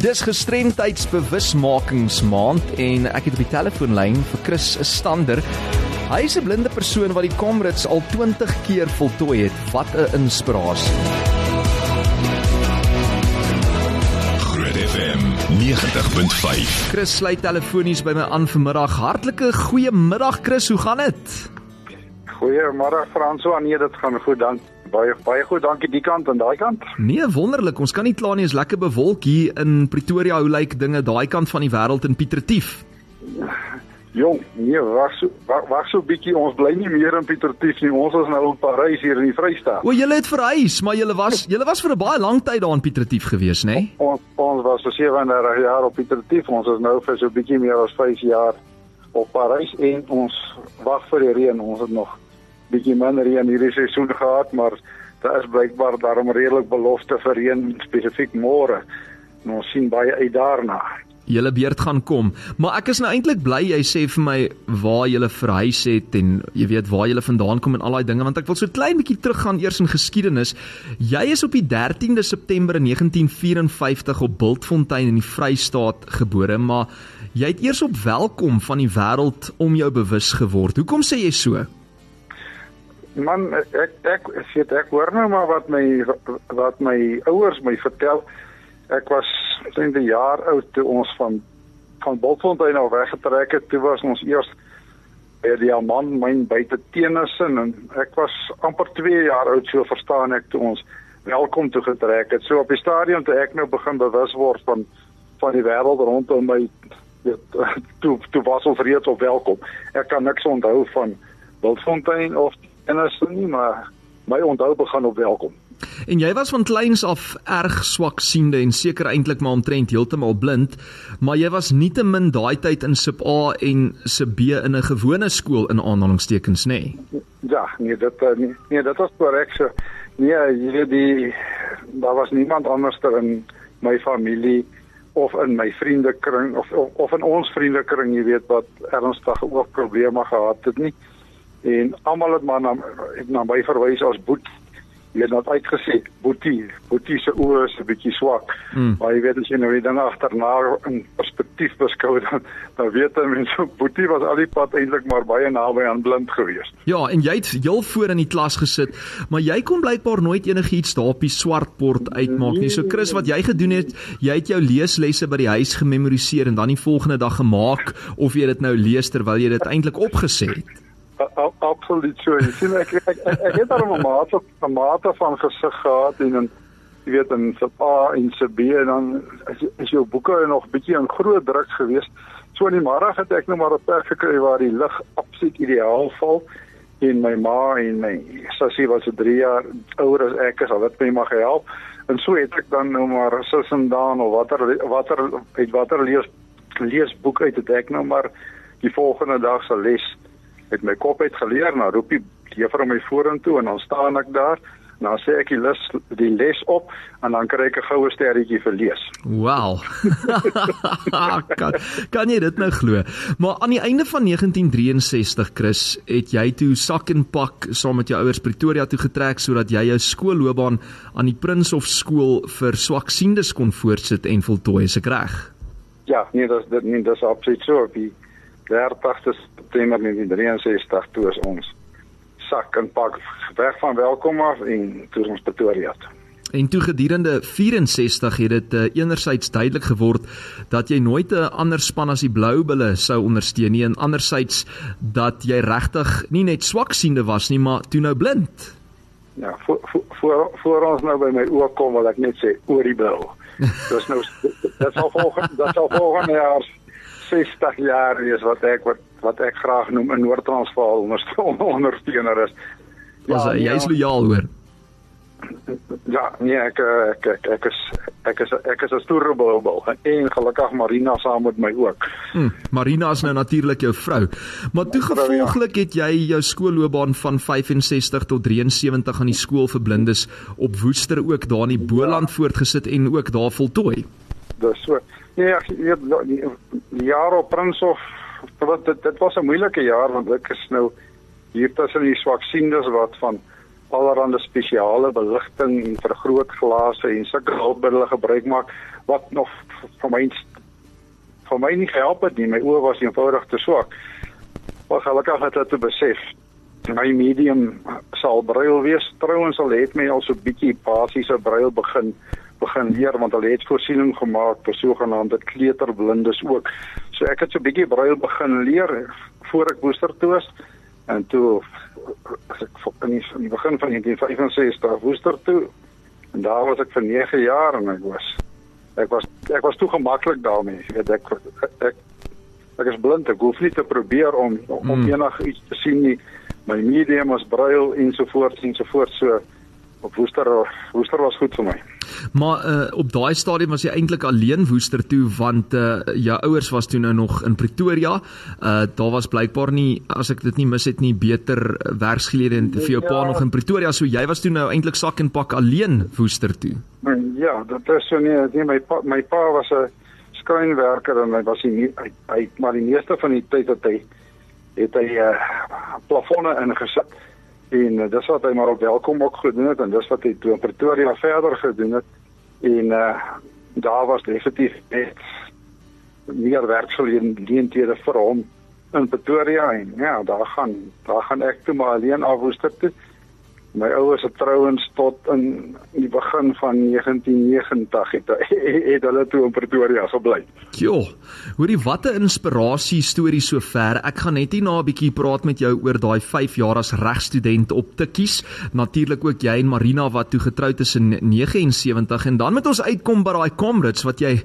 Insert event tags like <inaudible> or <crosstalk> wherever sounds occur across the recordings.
Dis gestremdheidsbewusmakingsmaand en ek het op die telefoonlyn vir Chris Stander. Hy is 'n blinde persoon wat die Comrades al 20 keer voltooi het. Wat 'n inspirasie. Groot FM 90.5. Chris sluit telefonies by my aan vanmiddag. Hartlike goeiemiddag Chris, hoe gaan dit? Goeiemôre Franso. Nee, dit gaan goed dan. Baie baie goed, dankie die kant en daai kant. Nee, wonderlik. Ons kan nie kla nie. Is lekker bewolk hier in Pretoria. Hoe lyk dinge daai kant van die wêreld in Pietertief? Jong, nee, wag so wag, wag so bietjie. Ons bly nie meer in Pietertief nie. Ons is nou in Parys hier in die Vrystaat. O, julle het verhuis, maar julle was julle was vir 'n baie lang tyd daar in Pietertief gewees, nê? Nee? Ons ons was vir 37 jaar op Pietertief. Ons is nou vir so bietjie meer as 5 jaar op Parys en ons wag vir die reën. Ons het nog bietjie minder reën hierdie seisoen gehad, maar daar is blykbaar daarom redelik belofte vir reën spesifiek môre. En ons sien baie uit daarna. Julle beurt gaan kom, maar ek is nou eintlik bly jy sê vir my waar jy verhuis het en jy weet waar jy vandaan kom en al daai dinge want ek wil so klein bietjie teruggaan eers in geskiedenis. Jy is op die 13de September 1954 op Bultfontein in die Vrystaat gebore, maar jy het eers op welkom van die wêreld om jou bewus geword. Hoekom sê jy so? Man, ek ek sê ek hoor nou maar wat my wat my ouers my vertel. Ek was omtrent 'n jaar oud toe ons van van Bultfontein af weggetrek het. Toe was ons eers by die man myn buite Tennyson en ek was amper 2 jaar oud so verstaan ek toe ons welkom toe getrek het. So op die stadium toe ek nou begin bewus word van van die wêreld rondom my weet <laughs> toe toe was ons reeds op welkom. Ek kan niks onthou van Bultfontein of en as nie maar my onthou begin op welkom. En jy was van kleins af erg swaksiende en seker eintlik maar omtrent heeltemal blind, maar jy was nietemin daai tyd in Sub A en Sub B in 'n gewone skool in aanhalingstekens, nê? Nee? Ja, nee, dit eh, nee, nee dit was korrek so. Nee, jy die daar was niemand anders ter in my familie of in my vriendekring of, of of in ons vriendekring, jy weet wat ernstige ook probleme gehad het nie en almal het maar na het na my verwys as boet. Jy het net uitgesê boetie boetie se oë is 'n bietjie swak. Hmm. maar jy weet as jy nou weer dan agterna in perspektief beskou <laughs> dan dan weet jy mens boetie was al die pad eintlik maar baie naby aan blind geweest. Ja en jy het heel voor in die klas gesit maar jy kon blykbaar nooit enigiets daar op die swartbord uitmaak nie. So Chris wat jy gedoen het jy het jou leeslesse by die huis gememoriseer en dan die volgende dag gemaak of jy dit nou lees terwyl jy dit eintlik opgeset het absoluut so. Jy sien ek ek, ek, ek het daar 'n mate 'n mate van gesig gehad en en jy weet in se A en se B en dan is, is jou boeke nog bietjie in groot druk gewees. So in die môre het ek nou maar 'n plek gekry waar die lig absoluut ideaal val en my ma en my sussie was so 3 jaar ouer as ek is, al wat my mag help. En so het ek dan nou maar sus en dan of watter watter uit watter lees leesboek uit het ek nou maar die volgende dag se les het my kop uit geleer na roep die juffrou my vorentoe en dan staan ek daar dan sê ek die les die les op en dan kry ek 'n goue sterretjie vir lees. Wow. <laughs> kan, kan jy dit nou glo? Maar aan die einde van 1963 Chris, het jy toe sak en pak saam met jou ouers Pretoria toe getrek sodat jy jou skoolloopbaan aan die Prinsof skool vir swaksiendes kon voortsit en voltooi, is ek reg? Ja, nee, dis dit nie dis absoluut so. Die 30ste September 1963 toe is ons sak en pak weg van welkom af en toe ons Pretoria toe. En toe gedurende 64 het dit uh, enerzijds duidelik geword dat jy nooit 'n ander span as die Blou Bulle sou ondersteun nie en anderzijds dat jy regtig nie net swaksiende was nie, maar toe nou blind. Ja, voor voor voor ons nou by my oë kom wil ek net sê oor die bil. <laughs> Dis nou dit sal volgende dit sal volgende jaar 60 jaar wees wat ek wat wat ek graag noem 'n Noord-Transvaal <laughs> ondersteuner is. Ja, Was hy jy's lojaal hoor. Ja, nee, ek ek ek, ek is ek is ek is 'n stoere bulbul en gelukkig Marina saam met my ook. Hm, Marina is nou natuurlik jou vrou. Maar toe gevolglik het jy jou skoolloopbaan van 65 tot 73 aan die skool vir blindes op Woester ook daar in die Boland ja. voortgesit en ook daar voltooi. Dis so. Nee, ek weet die, die jaar op Prinshof wat dit dit was 'n moeilike jaar want ek is nou hier tussen die swaksiendes wat van allerlei spesiale beligting en vergrootglase en sulke hulpmiddels gebruik maak wat nog vir my vir my nie gehelp het nie. My oë was eenvoudig te swak. Maar gelukkig het ek dit besef. My medium sal brail wees. Trouwens al het my al so bietjie basiese brail begin begin leer want hulle het voorsiening gemaak vir sogenaamde kleuterblindes ook. So ek het so bietjie brail begin leer voor ek booster toe was en toe ek in die, in die begin van 1965 woester toe en daar was ek vir 9 jaar en ek was ek was ek was toe gemaklik daarmee jy weet ek ek ek is blind ek hoef nie te probeer om om mm. enigiets te sien nie my medium was braille ensovoorts ensovoorts so op woester woester was goed vir my Maar uh, op daai stadium was jy eintlik alleen woester toe want uh, jou ouers was toe nou nog in Pretoria. Uh daar was blykbaar nie as ek dit nie mis het nie beter werksgelede en vir jou pa ja. nog in Pretoria. So jy was toe nou eintlik sak en pak alleen woester toe. Ja, dit is so nie, nie my pa, my pa was 'n skrynwerker en hy was nie hy, hy maar die meeste van die tyd dat hy het hy uh, plafonne ingesit en uh, dis wat hy maar op welkom ook gedoen het en dis wat hy toe in Pretoria verder gedoen het. En uh, daar was definitief net meer werksgeleenthede vir hom in Pretoria. En ja daar gaan daar gaan ek toe maar alleen afwoester toe My ouers het trouens tot in die begin van 1990 het, het hulle toe in Pretoria gebly. Jo, hoorie wat 'n inspirasie storie sover. Ek gaan net hier na 'n bietjie praat met jou oor daai 5 jaar as regstudent op Tikkies. Natuurlik ook jy en Marina wat toe getroud is in 79 en dan met ons uitkom by daai Comrades wat jy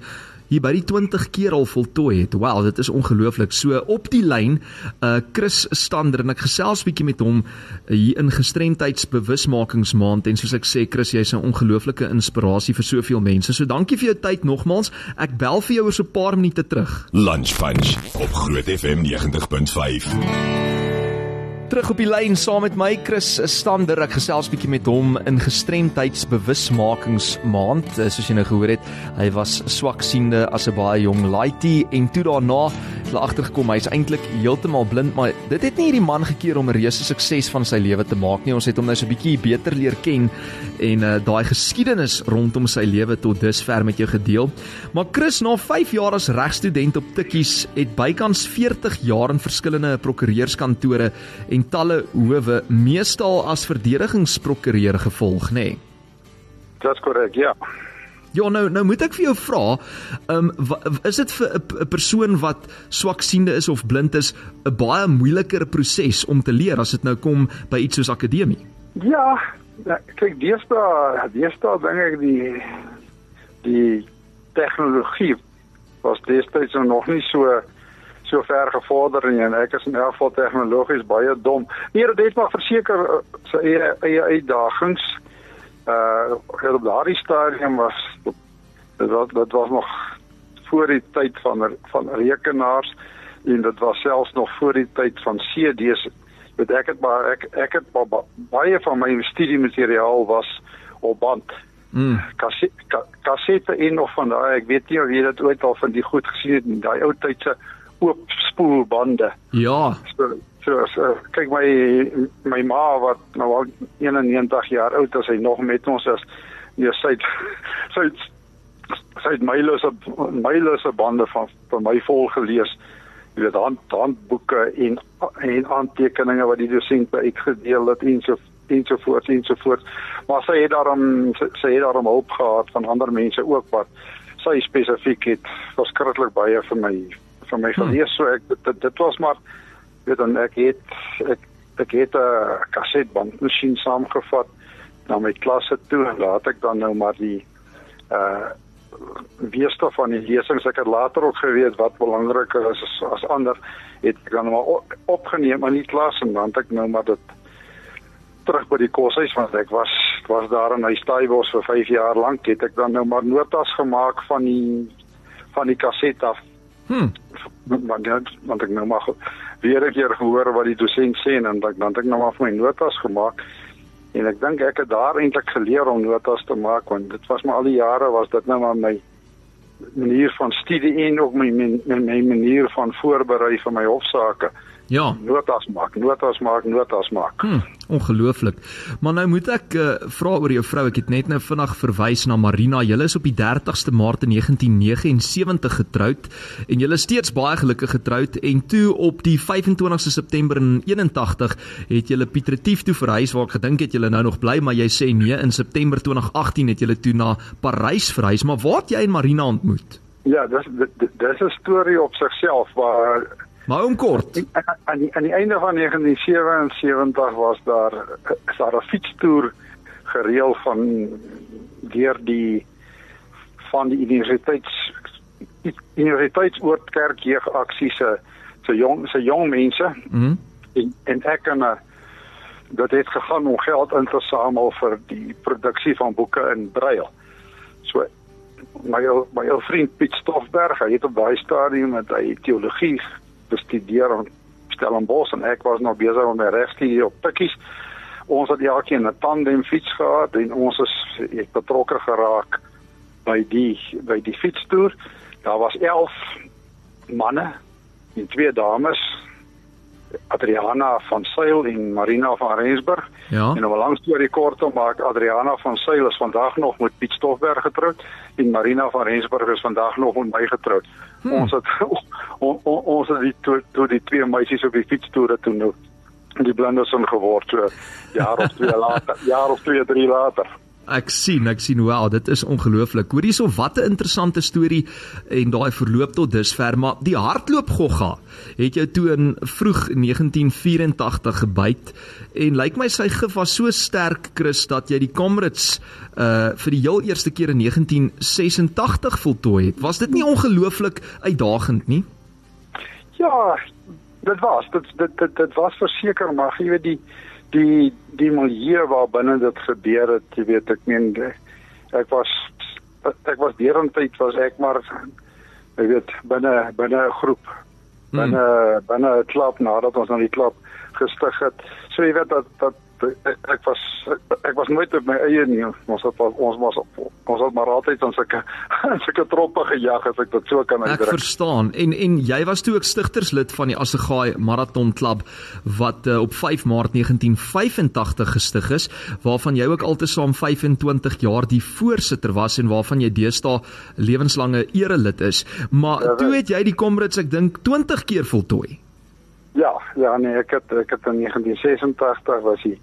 hier by die 20 keer al voltooi het. Wow, dit is ongelooflik. So op die lyn, uh Chris Stander en ek gesels bietjie met hom uh, hier in gestremdheidsbewusmakingsmaand en soos ek sê Chris, jy's 'n ongelooflike inspirasie vir soveel mense. So dankie vir jou tyd nogmals. Ek bel vir jou oor so 'n paar minute terug. Lunch Punch op Groot FM 90.5 terug op die lyn saam met my Chris Stander. Ek gesels bietjie met hom in gestremdheidsbewusmakingsmaand. Eh, soos jy nou gehoor het, hy was swaksiende as 'n baie jong laaitie en toe daarna het hy agtergekom hy is eintlik heeltemal blind, maar dit het nie hierdie man gekeer om 'n reuse sukses van sy lewe te maak nie. Ons het hom nou so 'n bietjie beter leer ken en uh, daai geskiedenis rondom sy lewe tot dusver met jou gedeel. Maar Chris, na 5 jaar as regstudent op Tikkies, het bykans 40 jaar in verskillende prokureurskantore en talle howe meestal as verdedigingsprokureur gevolg, nê? Nee? Dis korrek, ja. Ja, nou nou moet ek vir jou vra, ehm um, is dit vir 'n persoon wat swaksiende is of blind is 'n baie moeiliker proses om te leer as dit nou kom by iets soos akademie? Ja, ja kyk, deesdae, deesdae dink ek die die tegnologie was destyds nog nie so so ver gevorder nie en ek is in elk geval tegnologies baie dom. Nee, dit het maar verseker uh, sy eie, eie uitdagings. Uh op daardie stadium was dit was dit was nog voor die tyd van van rekenaars en dit was selfs nog voor die tyd van CD's. Weet ek het maar ek ek het baie van my studiemateriaal was op band. Mm. Kassette kassette in of van daai ek weet nie of jy dit ooit al van die goed gesien het in daai ou tydse oop spoelbande. Ja. So, so, so kyk my my ma wat nou al 91 jaar oud is, hy nog met ons is. Nee, sy sy sy het <laughs> mylose mylose bande van van my vol gelees. Jy weet hand handboeke en en aantekeninge wat die dosent uitgedeel het en so ensovoorts ensovoorts. Maar sy het daarom sy, sy het daarom hulp gehad van ander mense ook wat sy spesifiek het verskriklik baie vir my van my gelees so ek dit, dit was maar weet dan ek het ek ek het 'n kassetbandmasjien saamgevat na my klasse toe en laat ek dan nou maar die uh weerstof van die lesings ek het later ook geweet wat belangriker is as, as ander het ek dan maar opgeneem in die klas en dan het ek nou maar dit terug by die koshuis want ek was was daar in hy staaibos vir 5 jaar lank het ek dan nou maar notas gemaak van die van die kaset af Hm. Want dan want ek nou maar weer 'n keer gehoor wat die dosent sê en dan dan het ek nou maar vir my notas gemaak. En ek dink ek het daar eintlik geleer om notas te maak want dit was maar al die jare was dit nou maar my manier van studie en ook my my, my manier van voorberei vir my hofsaake Ja. Notas maak, notas maak, notas maak. Hm, ongelooflik. Maar nou moet ek uh, vra oor jou vrou. Ek het net nou vinnig verwys na Marina. Julle is op die 30ste Maart 1979 getroud en julle is steeds baie gelukkig getroud en toe op die 25ste September in 81 het julle Piet Retief toe verhuis waar ek gedink het julle nou nog bly, maar jy sê nee, in September 2018 het julle toe na Parys verhuis. Maar waar het jy en Marina ontmoet? Ja, dis dis 'n storie op sigself waar Maar om kort. Aan die aan die einde van 1977 was daar is daar 'n fietstoer gereël van deur die van die universiteits universiteitsoord kerk jeugaksie se se jong se jong mense. Mhm. Mm en, en ek en dit het gegaan om geld in te samel vir die produksie van boeke in brail. So my my ou vriend Piet Stoffberg, hy het op daai stadium met hy teologie bestudeer in Stellenbosch en ek was nog besig met my regstudie op Pikkies. Ons het elkeen 'n tandem fiets gehad en ons is ek betrokke geraak by die by die fietstoer. Daar was 11 manne en twee dames. Adriana van Sail en Marina van Rensburg. Ja. En om 'n lang storie kort te maak, Adriana van Sail is vandag nog met Piet Stoffberg getroud en Marina van Rensburg is vandag nog met my getroud. Hmm. Ons het <laughs> on, on, ons het die toe to die twee meisies op die fietstoere toe nou die blinderson geword so jaar of twee <laughs> later, jaar of twee drie later. Ek sien, ek sien wow, dit is ongelooflik. Hoor hierso wat 'n interessante storie en daai verloop tot dusver, maar die hardloop gogga het jou toe in vroeg 1984 gebyt en lyk my sy gif was so sterk Chris dat jy die Comrades uh vir die heel eerste keer in 1986 voltooi het. Was dit nie ongelooflik uitdagend nie? Ja, dit was dit dit dit, dit was verseker maar jy weet die die die milieu waar binne dit gebeur het, jy weet ek meen ek was ek was derentyd was ek maar jy weet binne binne 'n groep binne hmm. binne 'n klub nadat ons aan die klub gestig het. So jy weet dat dat ek, ek was ek was nooit op my eie nie. Ons het ons was ons het maar altyd aan sulke <laughs> sulke troppe gejag as ek dit so kan uitdruk. Ek verstaan. En en jy was toe ook stigterslid van die Assegaai Marathon Klub wat uh, op 5 Maart 1985 gestig is, waarvan jy ook altesaam 25 jaar die voorsitter was en waarvan jy deesdae lewenslange erelid is. Maar ja, toe het jy die Comrades ek dink 20 keer voltooi. Ja, ja nee, ek het ek het in 1986 was die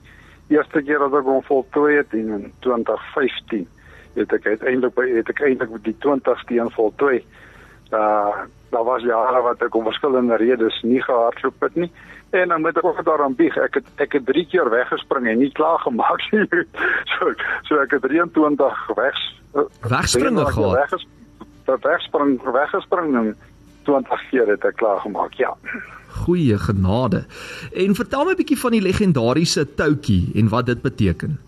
eerste keer dat ek hom voltooi het en in 2015 het ek uiteindelik by het ek eintlik met die 20ste een voltooi. Uh daar was jare wat ek om verskillende redes nie gehardloop het nie. En dan moet ek ook daaraan bieg. Ek het ek het 3 keer weggespring en nie klaar gemaak <laughs> nie. so so ek het 23 wegs wegspringe gehad. Weggespring, wegspring weggespring en 20 keer het ek klaar gemaak. Ja goeie genade. En vertel my 'n bietjie van die legendariese toutjie en wat dit beteken.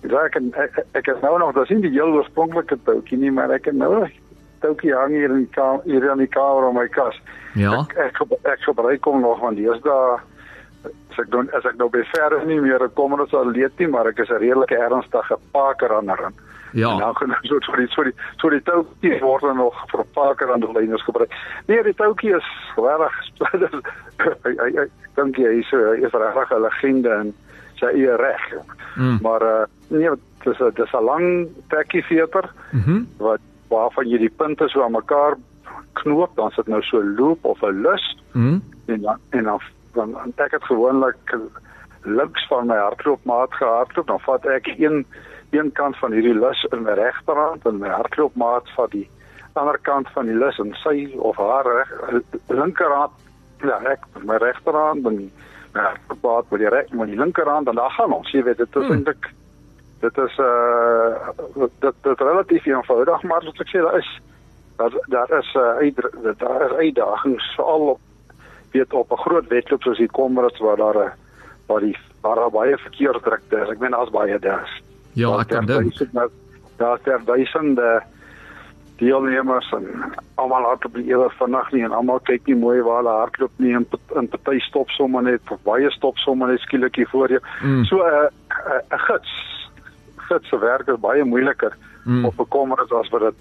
Ja, ek ek, ek is nou nog, dis nie die heel oorspronklike toutjie nie, maar ek het nou toutjie hang hier in kamer, hier in die kamer op my kas. Ja. Ek ek, ek gebruik hom nog want daar as ek doen as ek nou by verre nie meer kom en ons sal leet nie, maar ek is 'n redelike ernstige paker aan hom. Ja. En nou gaan so so die so die so die toukie word dan nog vir paker aan die lyners gebruik. Nee, die toukie is regtig <laughs> hy hy dink jy is hy is regtig 'n legende en sy eie reg. Mm. Maar uh, nee, dis dis 'n lang tekkie veter mm -hmm. wat waarvan jy die punte so aan mekaar knoop, dan sit nou so loop of 'n lus. Mm. En dan en dan dan ek het gewoonlik links van my hardloopmaat gehardloop, dan vat ek een een kant van hierdie lus in my regterhand en my hardloopmaat van die ander kant van die lus en sy of haar reg linkerhand ja ek my regterhand en my hardloopmaat met die reg met die linkerhand en daar gaan ons jy weet dit is hmm. eintlik dit is uh dit dit relatief eenvoudig maar soos ek sê daar is daar daar is uh daar is uitdagings veral op weet op 'n groot wedloop soos die Comrades waar daar 'n waar die waar daar baie verkeer drukte is ek meen daar's baie daar's Ja, ek kan dink. Daar is daar duisende deelnemers en almal hardloop die ewe vannag nie en almal kyk nie mooi waar hulle hardloop nie en in party stop sommer net of baie stop sommer net skielik hier voor jou. Mm. So 'n uh, 'n uh, uh, gids gids se werk is baie moeiliker mm. op 'n kommer as wat dit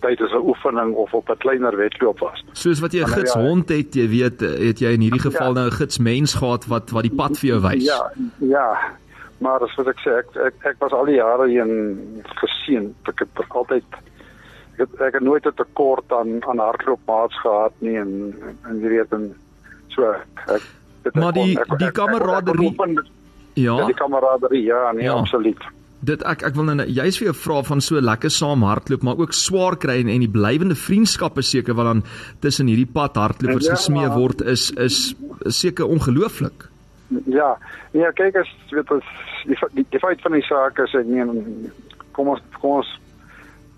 tydens 'n oefening of op 'n kleiner wedloop was. Soos wat jy 'n nou gids ja, hond het, jy weet, het jy in hierdie geval Ja. nou 'n gids mens gehad wat wat die pad vir jou wys. Ja, ja. Maar soos ek sê, ek ek, ek was al die jare heen geseën. Ek het altyd ek het, ek het nooit 'n tekort aan aan hardloopmaats gehad nie en en jy weet en so ek dit Maar die- ek kon- die ek- ek- ek- ek kameraderie- Ja. Ja, die kameraderie, ja, nee, Ja. absoluut. Dit ek ek wil nou jy's vir jou vra van so lekker saam hardloop, maar ook swaar kry en, en die blywende vriendskappe seker wat dan tussen hierdie pad hardlopers Ja, gesmee word is is seker ongelooflik. Ja, nee, kyk as weet ons die die, die feit van die saak is ek meen kom ons kom ons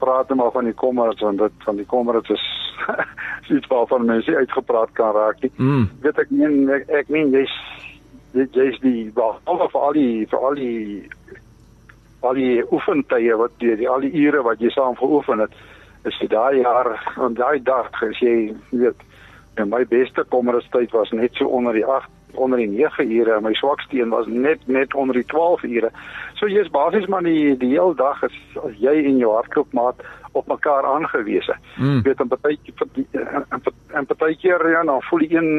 praat net maar van die kommers want dit van die kommers is <laughs> is iets waarvan mense uitgepraat kan raak nie. Mm. Weet ek meen ek, ek meen jy's jy- jy's die behalwe vir al die vir al die al die oefentye wat die, die al die ure wat jy saam geoefen het is dit daai jaar en daai dag as jy weet en my beste kommerstyd was net so onder die 8 onder die 9 ure en my swakste een was net net onder die 12 ure. So jy's basies maar die die hele dag is as jy en jou hardloopmaat op mekaar aangewese. Mm. Weet en partykeer en, partykeer ja, dan voel die een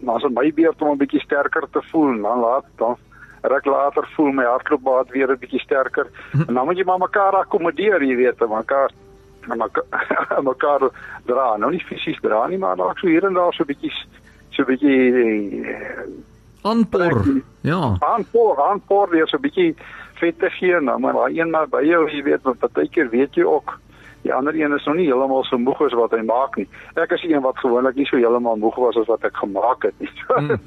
dan is dit my beurt om 'n bietjie sterker te voel en dan laat dan ruk later voel my hartklopmaat weer 'n bietjie sterker en dan moet jy maar mekaar akkommodeer, jy weet, mekaar en mekaar, <laughs> mekaar dra. Nou nie fisies dra nie, maar dalk so hier en daar so bietjie so bietjie eh, Aanpor. Ja. aanpoor, aanpoor weer so 'n bietjie vet te gee nou maar daai een maar by jou jy weet want partykeer weet jy ook die ander een is nog nie heeltemal so moeg as wat hy maak nie. Ek is die een wat gewoonlik nie so heeltemal moeg was as wat ek gemaak het nie. <laughs> Mm.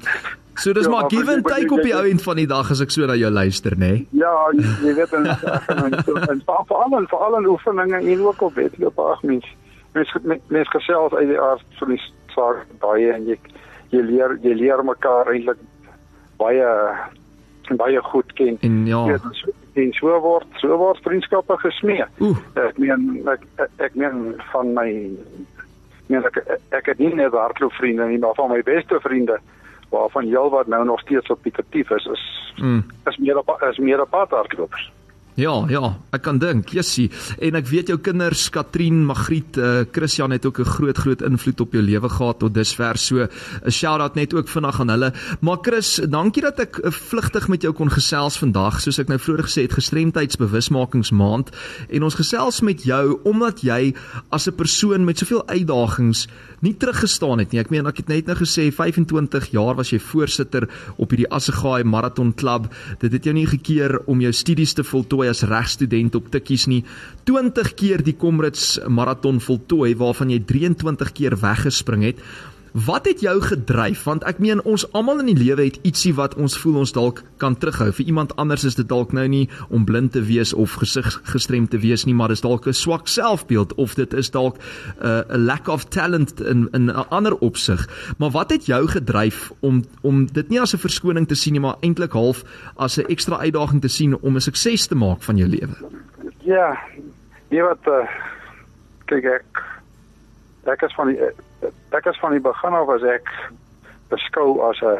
So dis Ja, maar give and jy- take op die jy- ou end van die dag as ek so na jou luister, nê? Nee? ja, jy weet en en en veral veral in oefeninge en ook op wedloop ag mens mens, mens gesels uit die aard van die saak baie en jy jy leer jy leer mekaar eintlik baie baie goed ken. En ja. En so, word so word vriendskappe gesmee. Oeh. Ek meen ek ek, ek meen van my meen ek ek het nie net hardloopvriende nie, maar van my beste vriende waarvan heelwat nou nog steeds op die aktief is is Mm. is meer op is meer op pad hardlopers. Ja, ja, ek kan dink. Jessie, en ek weet jou kinders Katrien, Magriet, uh, Christian het ook 'n groot groot invloed op jou lewe gehad tot dusver. So 'n shout-out net ook vinnig aan hulle. Maar Chris, dankie dat ek uh, vlugtig met jou kon gesels vandag. Soos ek nou vroeër gesê het, gestremdheidsbewusmakingsmaand en ons gesels met jou omdat jy as 'n persoon met soveel uitdagings nie teruggestaan het nie. Ek meen ek het net nou gesê 25 jaar was jy voorsitter op hierdie Assegaai Marathon Klub. Dit het jou nie gekeer om jou studies te voltooi as regstudent op Tikkies nie. 20 keer die Comrades Marathon voltooi waarvan jy 23 keer weggespring het. Wat het jou gedryf? Want ek meen ons almal in die lewe het ietsie wat ons voel ons dalk kan terughou. Vir iemand anders is dit dalk nou nie om blind te wees of gesig gestremd te wees nie, maar dis dalk 'n swak selfbeeld of dit is dalk uh, 'n lack of talent in 'n ander opsig. Maar wat het jou gedryf om om dit nie as 'n verskoning te sien nie, maar eintlik half as 'n ekstra uitdaging te sien om 'n sukses te maak van jou lewe? Ja. Jy wat uh, kyk ek ek is van die ek is van die begin af as ek beskou as 'n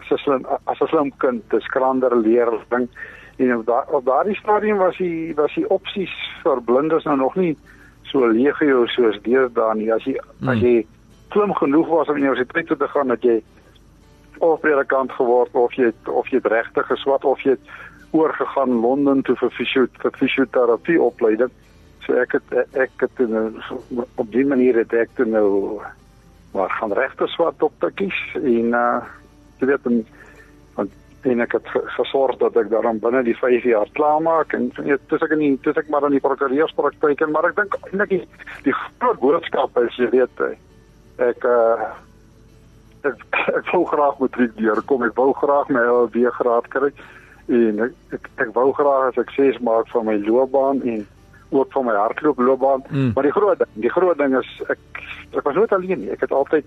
as 'n slim as 'n slim kind, 'n skrander leerling en op daardie op daardie stadium was die was die opsies vir blindes nou nog nie so legio soos deesdae nie. As jy mm. as jy klim genoeg was om universiteit toe te gaan dat jy of predikant geword of jy het, of jy regtig geswat of jy het oorgegaan Londen toe vir fisio vir fisioterapie opleiding. So ek het ek het nou, op die manier het ek toe nou maar gaan regte swat op tikkies en uh jy weet en, want en ek het gesorg dat ek daarom binne die 5 jaar klaar maak en ja, dis ek nie dis ek maar in die prokureurspraktyk en maar ek dink eintlik die, die groot boodskap is jy weet ek uh ek ek wou graag matriek deurkom ek wou graag my LLB graad kry en ek, ek ek wou graag 'n sukses maak van my loopbaan en ook van my hardlooploopbaan Mm. maar die groot ding die groot ding is ek ek was nooit alleen nie. Ek het altyd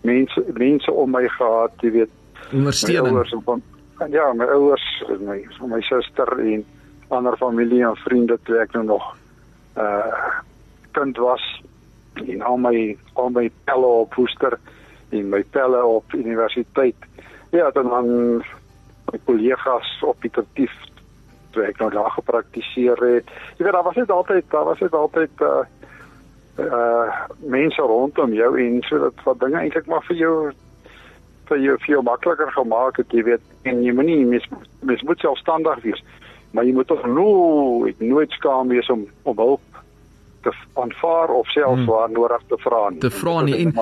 mense mense om my gehad jy weet. Ondersteuning. ouers en van ja my ouers en my my suster en ander familie en vriende toe ek nou nog uh kind was. En al my al my pelle op Woester en my pelle op universiteit. Ja dan dan my kollegas op die aktief toe ek nou daar gepraktiseer het jy weet daar was net altyd daar was net altyd uh uh mense rondom jou en sodat wat dinge eintlik maar vir jou vir jou jou makliker gemaak het, jy weet. En jy moenie mens, mens moet selfstandig wees, maar jy moet tog nooit nooit skaam wees om om hulp te aanvaar of selfs hmm. waar nodig te vra nie. Te vra nie en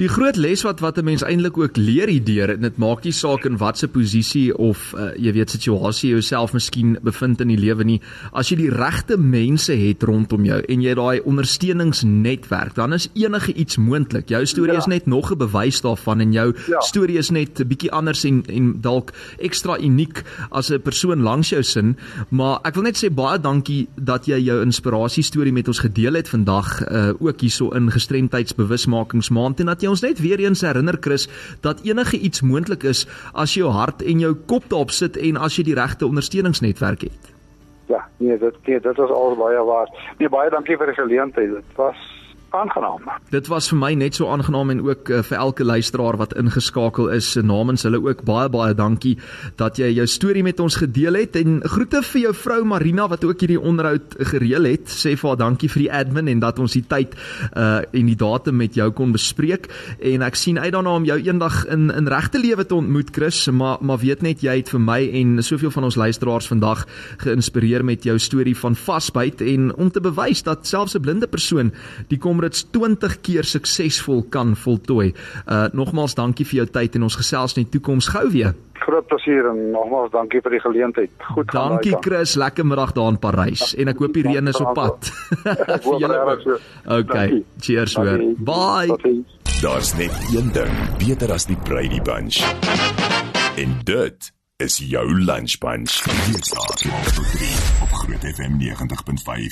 Die groot les wat wat 'n mens eintlik ook leer hierdeur en dit maak nie saak in watter posisie of uh, jy weet situasie jouself miskien bevind in die lewe nie as jy die regte mense het rondom jou en jy daai ondersteuningsnetwerk dan is enige iets moontlik jou storie ja. is net nog 'n bewys daarvan en jou ja. storie is net 'n bietjie anders en en dalk ekstra uniek as 'n persoon langs jou sin maar ek wil net sê baie dankie dat jy jou inspirasie storie met ons gedeel het vandag uh, ook hierso in gestremdheidsbewusmakingsmaand en dat jy ons net weer eens herinner Chris dat enige iets moontlik is as jy jou hart en jou kop daarop sit en as jy die regte ondersteuningsnetwerk het. Ja, nee, dit dit is al baie waar. Nee, baie dankie vir die geleentheid. Dit was aangenaam. Dit was vir my net so aangenaam en ook uh, vir elke luisteraar wat ingeskakel is namens hulle ook baie baie dankie dat jy jou storie met ons gedeel het en groete vir jou vrou Marina wat ook hierdie onderhoud gereël het. Sê vir haar dankie vir die admin en dat ons die tyd uh en die datum met jou kon bespreek en ek sien uit daarna om jou eendag in in regte lewe te ontmoet Chris, maar maar weet net jy het vir my en soveel van ons luisteraars vandag geïnspireer met jou storie van vasbyt en om te bewys dat selfs 'n blinde persoon die kom Comrades 20 keer suksesvol kan voltooi. Uh nogmaals dankie vir jou tyd en ons gesels in die toekoms gou weer. Groot plesier en nogmaals dankie vir die geleentheid. Goed gaan. Dankie Chris, lekker middag daar in Parys en ek hoop die reën is op pad. <laughs> vir julle ook. Okay, cheers hoor. Bye. Daar's net een ding beter as die Brady Bunch. En dit is jou lunch bunch. Hier staan op Groot FM 90.5.